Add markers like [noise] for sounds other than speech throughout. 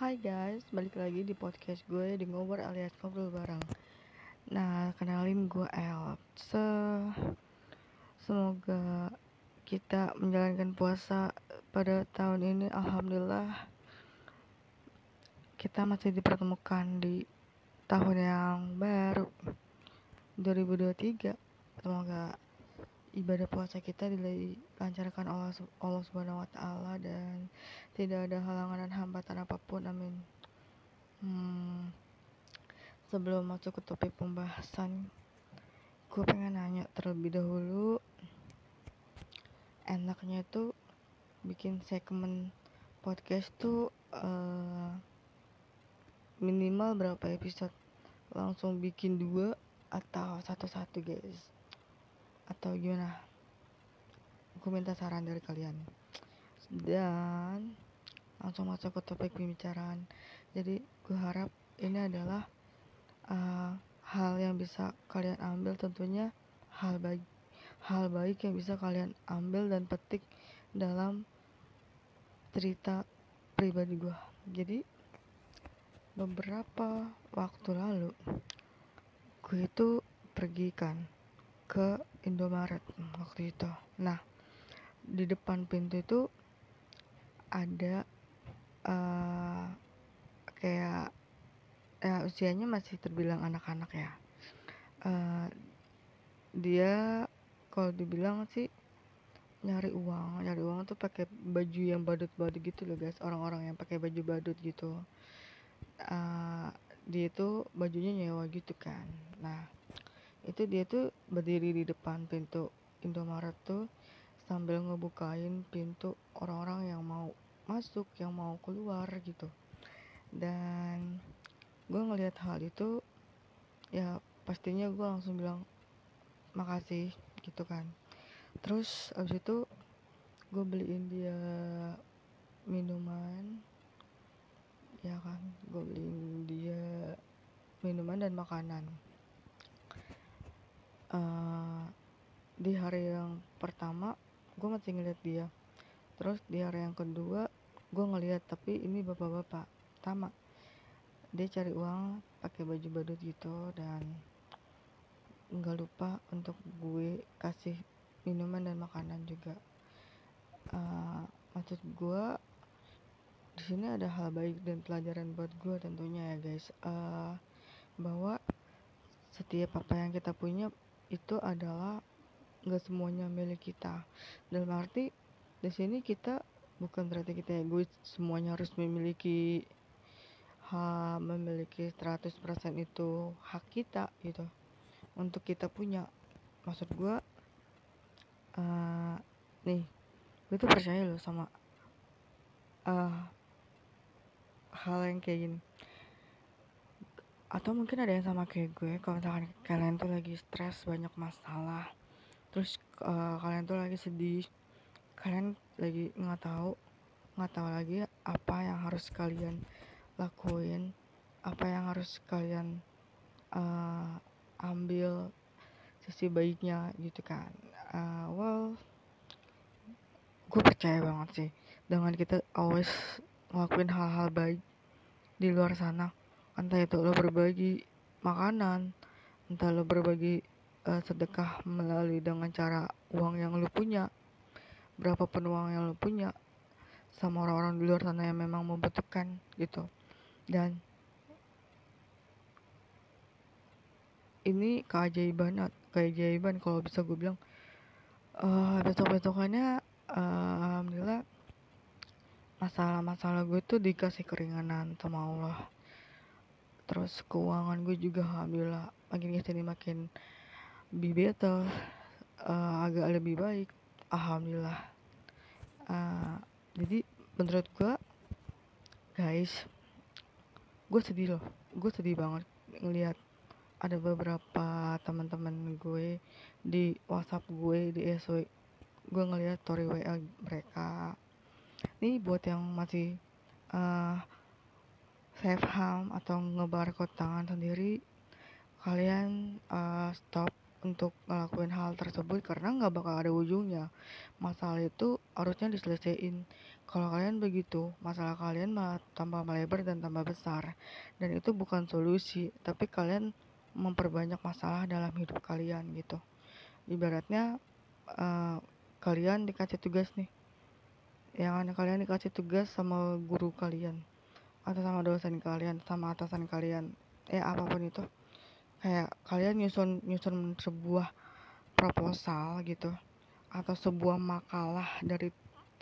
Hai guys, balik lagi di podcast gue di ngobrol alias ngobrol bareng. Nah, kenalin gue El. Se semoga kita menjalankan puasa pada tahun ini. Alhamdulillah kita masih dipertemukan di tahun yang baru 2023. Semoga ibadah puasa kita dilancarkan oleh Allah Subhanahu wa taala dan tidak ada halangan dan hambatan apa pun amin. Hmm, sebelum masuk ke topik pembahasan gue pengen nanya terlebih dahulu. Enaknya tuh bikin segmen podcast tuh uh, minimal berapa episode? Langsung bikin dua atau satu-satu guys atau gimana? Aku minta saran dari kalian. Dan langsung masuk ke topik pembicaraan. Jadi gue harap ini adalah uh, hal yang bisa kalian ambil. Tentunya hal baik hal baik yang bisa kalian ambil dan petik dalam cerita pribadi gue jadi beberapa waktu lalu gue itu pergi kan ke Indomaret waktu itu. Nah, di depan pintu itu ada uh, kayak ya usianya masih terbilang anak-anak ya. Uh, dia kalau dibilang sih nyari uang, nyari uang tuh pakai baju yang badut-badut gitu loh guys, orang-orang yang pakai baju badut gitu. Uh, dia itu bajunya nyewa gitu kan. Nah, itu dia tuh berdiri di depan pintu Indomaret tuh sambil ngebukain pintu orang-orang yang mau masuk yang mau keluar gitu. Dan gue ngelihat hal itu ya pastinya gue langsung bilang makasih gitu kan. Terus abis itu gue beliin dia minuman ya kan. Gue beliin dia minuman dan makanan uh, di hari yang pertama gue masih ngeliat dia. Terus di hari yang kedua gue ngeliat tapi ini bapak-bapak. Sama dia cari uang pakai baju badut gitu dan nggak lupa untuk gue kasih minuman dan makanan juga. Uh, maksud gue di sini ada hal baik dan pelajaran buat gue tentunya ya guys. Uh, bahwa setiap apa yang kita punya itu adalah nggak semuanya milik kita. Dalam arti di sini kita bukan berarti kita egois semuanya harus memiliki ha, memiliki 100% itu hak kita gitu. Untuk kita punya. Maksud gue uh, nih gue tuh percaya loh sama uh, hal yang kayak gini atau mungkin ada yang sama kayak gue kalau misalkan kalian tuh lagi stres banyak masalah terus uh, kalian tuh lagi sedih kalian lagi nggak tahu nggak tahu lagi apa yang harus kalian lakuin apa yang harus kalian uh, ambil sisi baiknya gitu kan. Uh, well gue percaya banget sih dengan kita always ngelakuin hal-hal baik di luar sana entah itu lo berbagi makanan entah lo berbagi uh, sedekah melalui dengan cara uang yang lo punya berapa uang yang lo punya sama orang-orang di luar sana yang memang membutuhkan gitu. Dan ini keajaiban keajaiban kalau bisa gue bilang. Uh, besok besokannya uh, alhamdulillah masalah-masalah gue tuh dikasih keringanan sama Allah terus keuangan gue juga alhamdulillah makin ke sini makin be better uh, agak lebih baik alhamdulillah. Uh, jadi menurut gue guys gue sedih loh gue sedih banget ngelihat ada beberapa teman-teman gue di WhatsApp gue di SW gue ngelihat story WA mereka. Ini buat yang masih uh, save ham atau ngebarcode tangan sendiri kalian uh, stop untuk ngelakuin hal tersebut karena nggak bakal ada ujungnya. Masalah itu harusnya diselesaikan. Kalau kalian begitu masalah kalian malah tambah melebar dan tambah besar. Dan itu bukan solusi tapi kalian memperbanyak masalah dalam hidup kalian gitu. Ibaratnya uh, kalian dikasih tugas nih. Yang kalian dikasih tugas sama guru kalian atau sama dosen kalian sama atasan kalian eh apa pun itu. Kayak kalian nyusun nyusun sebuah proposal gitu atau sebuah makalah dari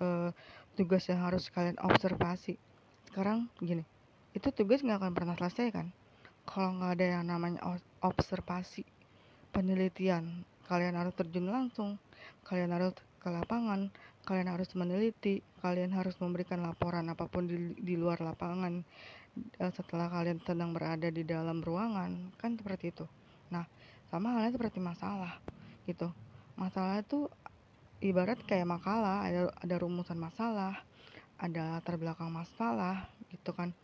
uh, tugas yang harus kalian observasi. Sekarang gini itu tugas nggak akan pernah selesai kan? Kalau nggak ada yang namanya observasi penelitian kalian harus terjun langsung kalian harus ke lapangan kalian harus meneliti kalian harus memberikan laporan apa pun di, di luar lapangan eh, setelah kalian sedang berada di dalam ruangan kan seperti itu. Nah sama halnya seperti masalah gitu. Masalah itu ibarat kayak makalah ada ada rumusan masalah ada latar belakang masalah gitu kan.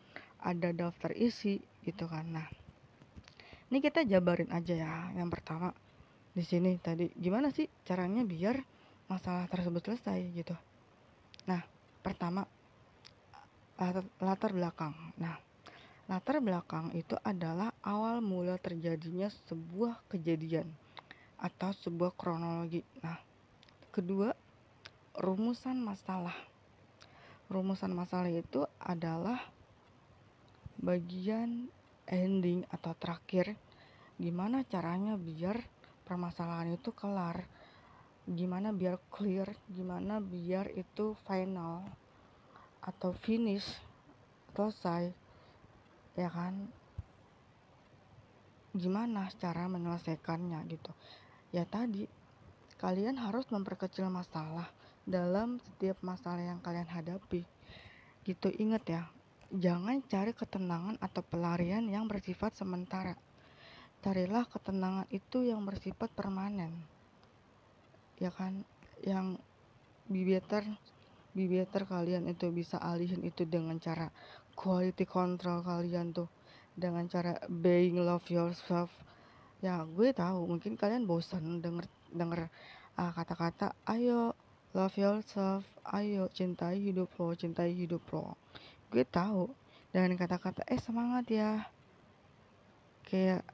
Ada daftar isi gitu kan. Nah ini kita jabarin aja ya. Yang pertama di sini tadi gimana sih caranya biar masalah tersebut selesai gitu. Nah pertama latar, belakang. Nah latar belakang itu adalah awal mula terjadinya sebuah kejadian atau sebuah kronologi. Nah kedua rumusan masalah. Rumusan masalah itu adalah bagian ending atau terakhir gimana caranya biar permasalahan itu kelar gimana biar clear gimana biar itu final atau finish selesai ya kan? Gimana cara menyelesaikannya gitu? Ya tadi kalian harus memperkecil masalah dalam setiap masalah yang kalian hadapi. Gitu inget ya jangan cari ketenangan atau pelarian yang bersifat sementara. Carilah ketenangan itu yang bersifat permanen ya kan? Yang be better be better kalian itu bisa alihin itu dengan cara quality control kalian tuh. Dengan cara being love yourself. Ya gue tahu. Mungkin kalian bosan denger denger ah, kata-kata ayo love yourself. Ayo cintai hidup lo cintai hidup lo. Gue tahu. Dengan kata-kata eh semangat ya. Kayak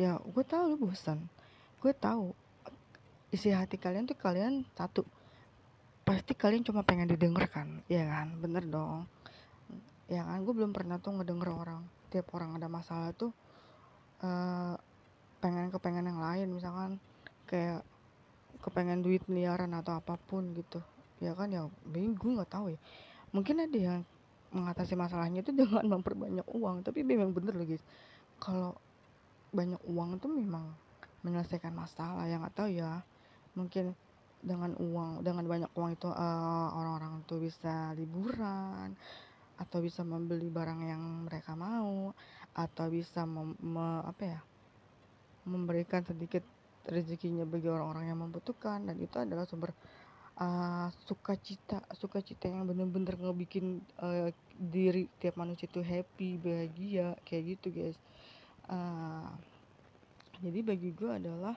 ya gue tahu lu bosan gue tahu isi hati kalian tuh kalian satu. Pasti kalian cuma pengen didengar kan? Ya kan? Bener dong. Ya kan? Gue belum pernah tuh ngedenger orang. Tiap orang ada masalah tuh uh, pengen kepengen yang lain. Misalkan kayak kepengen duit miliaran atau apa pun gitu. Ya kan? Ya bingung. Nggak tahu ya. Mungkin ada yang mengatasi masalahnya itu [laughs] dengan memperbanyak uang. Tapi memang bener loh guys. Kalau banyak uang itu memang menyelesaikan masalah. Yang atau ya mungkin dengan uang dengan banyak uang itu uh, orang-orang tuh bisa liburan atau bisa membeli barang yang mereka mau atau bisa mem, me, apa ya memberikan sedikit rezekinya bagi orang-orang yang membutuhkan. Dan itu adalah sumber uh, sukacita sukacita yang bener-bener ngebikin uh, diri tiap manusia itu happy bahagia kayak gitu guys. Uh, jadi bagi gue adalah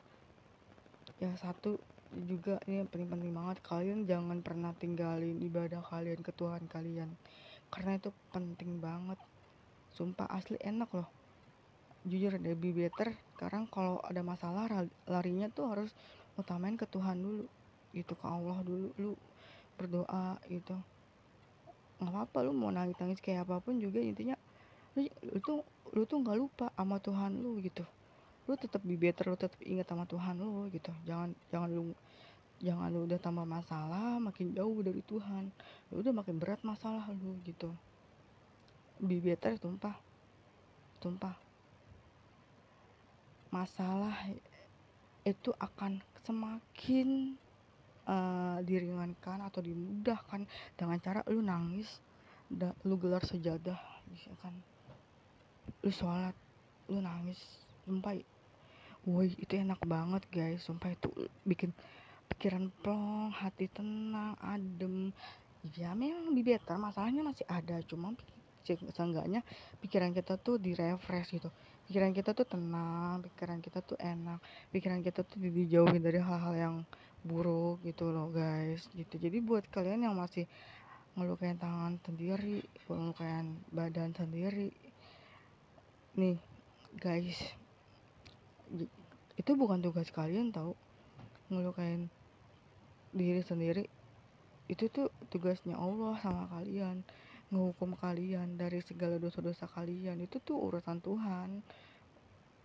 ya satu juga ini yang paling penting banget. Kalian jangan pernah tinggalin ibadah kalian ke Tuhan kalian. Karena itu penting banget. Sumpah asli enak loh. Jujur be better sekarang kalau ada masalah larinya tuh harus utamain ke Tuhan dulu. Gitu ke Allah dulu. Lu berdoa gitu. Nggak apa-apa lu mau nangis nangis kayak apa pun juga intinya lu, lu tuh lu tuh nggak lupa sama Tuhan lu gitu lu tetap be better lu tetap ingat sama Tuhan lu gitu. Jangan jangan lu jangan lu udah tambah masalah makin jauh dari Tuhan. Lu udah makin berat masalah lu gitu. Be better tumpah. Tumpah. Masalah itu akan semakin uh, diringankan atau dimudahkan dengan cara lu nangis da, lu gelar sejadah misalkan lu sholat lu nangis sumpah woi itu enak banget guys. Sumpah itu bikin pikiran plong hati tenang adem. Ya memang di better. Masalahnya masih ada cuma seenggaknya pikiran kita tuh direfresh gitu. Pikiran kita tuh tenang pikiran kita tuh enak pikiran kita tuh dijauhin dari hal-hal yang buruk gitu loh guys gitu. Jadi buat kalian yang masih ngelukain tangan sendiri ngelukain badan sendiri nih guys itu bukan tugas kalian tau. Ngelukain diri sendiri. Itu tuh tugasnya Allah sama kalian. Ngehukum kalian dari segala dosa-dosa kalian. Itu tuh urusan Tuhan.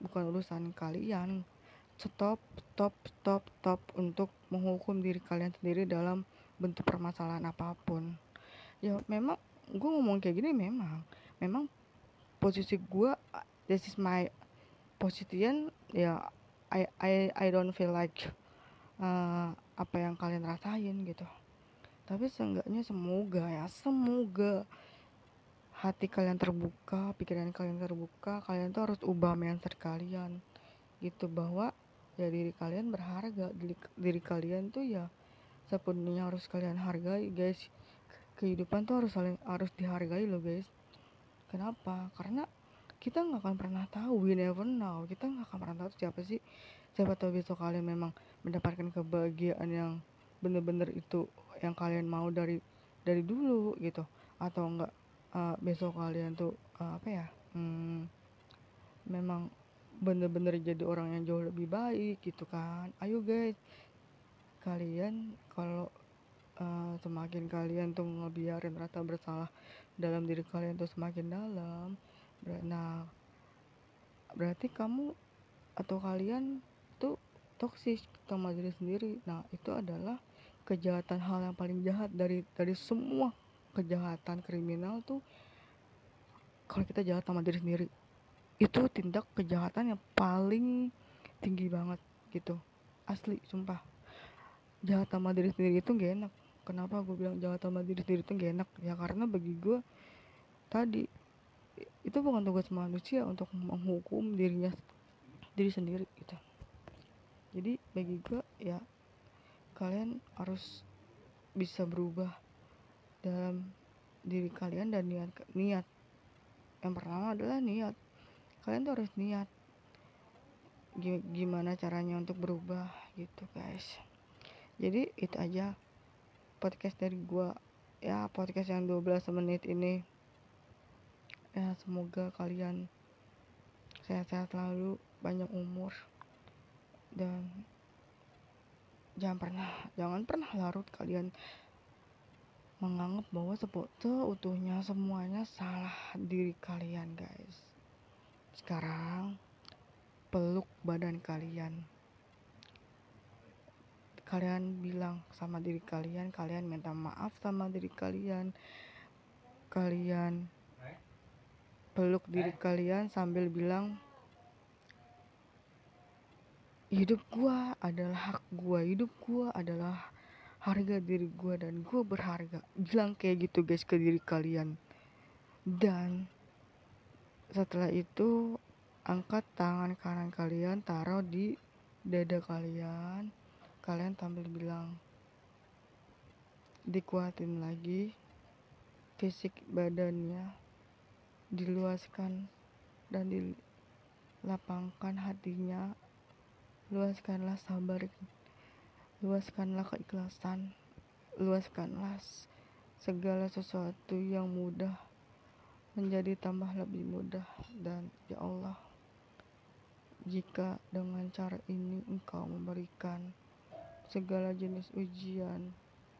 Bukan urusan kalian. Stop stop stop stop untuk menghukum diri kalian sendiri dalam bentuk permasalahan apa pun. Ya memang gue ngomong kayak gini memang. Memang posisi gue this is my position ya I I I don't feel like uh, apa yang kalian rasain gitu. Tapi seenggaknya semoga ya semoga hati kalian terbuka pikiran kalian terbuka kalian tuh harus ubah mindset kalian gitu. Bahwa ya diri kalian berharga diri, diri kalian tuh ya sepenuhnya harus kalian hargai guys. Kehidupan tuh harus saling harus dihargai loh guys. Kenapa? Karena kita nggak akan pernah tahu we never know. Kita nggak akan pernah tahu siapa sih. Siapa tahu besok kalian memang mendapatkan kebahagiaan yang bener-bener itu yang kalian mau dari dari dulu gitu. Atau enggak uh, besok kalian tuh uh, apa ya hmm, memang bener-bener jadi orang yang jauh lebih baik gitu kan. Ayo guys kalian kalau uh, semakin kalian tuh ngebiarin rasa bersalah dalam diri kalian tuh semakin dalam nah berarti kamu atau kalian tuh toksis sama diri sendiri. Nah itu adalah kejahatan hal yang paling jahat dari dari semua kejahatan kriminal tuh kalau kita jahat sama diri sendiri. Itu tindak kejahatan yang paling tinggi banget gitu. Asli sumpah. Jahat sama diri sendiri itu gak enak. Kenapa gue bilang jahat sama diri sendiri itu gak enak? Ya karena bagi gue tadi itu bukan tugas manusia untuk menghukum dirinya diri sendiri gitu. Jadi bagi gue ya kalian harus bisa berubah dalam diri kalian dan niat niat. Yang pertama adalah niat. Kalian tuh harus niat. Gimana caranya untuk berubah gitu guys. Jadi itu aja podcast dari gua. Ya podcast yang 12 menit ini ya semoga kalian sehat-sehat selalu banyak umur dan jangan pernah jangan pernah larut kalian menganggap bahwa seutuhnya semuanya salah diri kalian guys sekarang peluk badan kalian. Kalian bilang sama diri kalian, kalian minta maaf sama diri kalian. Kalian peluk diri kalian sambil bilang hidup gua adalah hak gua, hidup gua adalah harga diri gua dan gua berharga. Bilang kayak gitu guys ke diri kalian. Dan setelah itu angkat tangan kanan kalian taruh di dada kalian kalian tampil bilang dikuatin lagi fisik badannya diluaskan dan dilapangkan hatinya. Luaskanlah sabar luaskanlah keikhlasan luaskanlah segala sesuatu yang mudah menjadi tambah lebih mudah. Dan ya Allah jika dengan cara ini engkau memberikan segala jenis ujian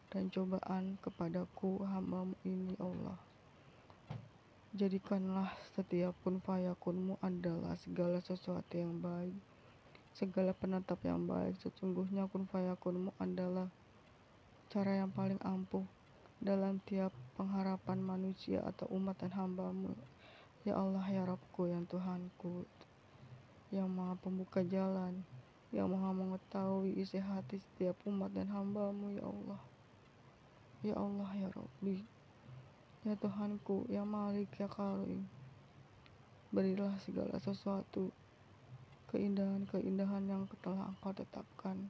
dan cobaan kepadaku hambamu ini ya Allah jadikanlah setiap pun fayakunmu adalah segala sesuatu yang baik. Segala penetap yang baik sesungguhnya kun fayakunmu adalah cara yang paling ampuh dalam tiap pengharapan manusia atau umat dan hambamu. Ya Allah ya Rabbku yang Tuhanku yang maha pembuka jalan yang maha mengetahui isi hati setiap umat dan hambamu ya Allah. Ya Allah ya Rabbi ya Tuhanku yang Malik ya Karim berilah segala sesuatu keindahan-keindahan yang telah engkau tetapkan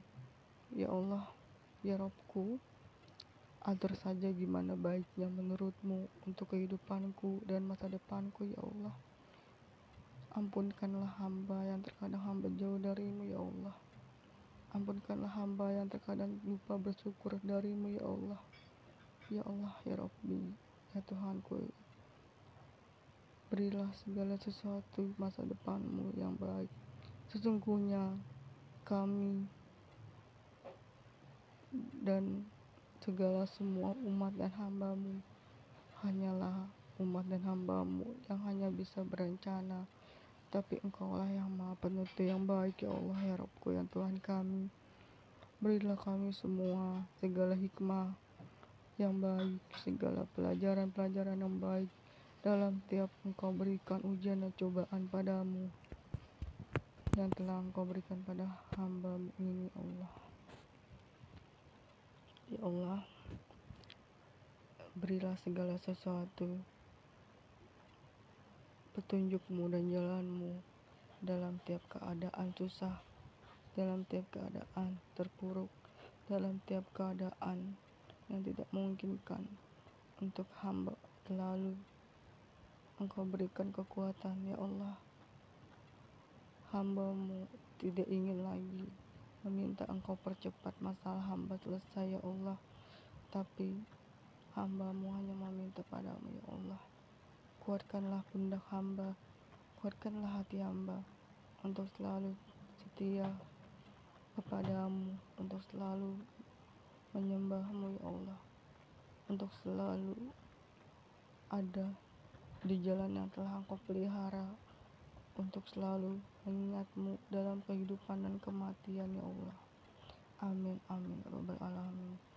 ya Allah ya Robku atur saja gimana baiknya menurutmu untuk kehidupanku dan masa depanku ya Allah. Ampunkanlah hamba yang terkadang hamba jauh darimu ya Allah. Ampunkanlah hamba yang terkadang lupa bersyukur darimu ya Allah. ya Allah ya Rabbi ya Tuhanku berilah segala sesuatu masa depanmu yang baik. Sesungguhnya kami dan segala semua umat dan hambamu hanyalah umat dan hambamu yang hanya bisa berencana. Tapi engkaulah yang maha penutup yang baik ya Allah ya Rabbku yang Tuhan kami. Berilah kami semua segala hikmah yang baik segala pelajaran-pelajaran yang baik dalam tiap engkau berikan ujian dan cobaan padamu yang telah engkau berikan pada hamba ini Allah. Ya Allah, berilah segala sesuatu petunjukmu dan jalanmu dalam tiap keadaan susah, dalam tiap keadaan terpuruk, dalam tiap keadaan yang tidak memungkinkan untuk hamba selalu engkau berikan kekuatan ya Allah. Hambamu tidak ingin lagi meminta engkau percepat masalah hamba selesai ya Allah. Tapi hambamu hanya meminta padamu ya Allah. Kuatkanlah pundak hamba kuatkanlah hati hamba untuk selalu setia kepadamu untuk selalu menyembahmu ya Allah untuk selalu ada di jalan yang telah engkau pelihara untuk selalu mengingatmu dalam kehidupan dan kematian ya Allah. Amin amin ya rabbal alamin.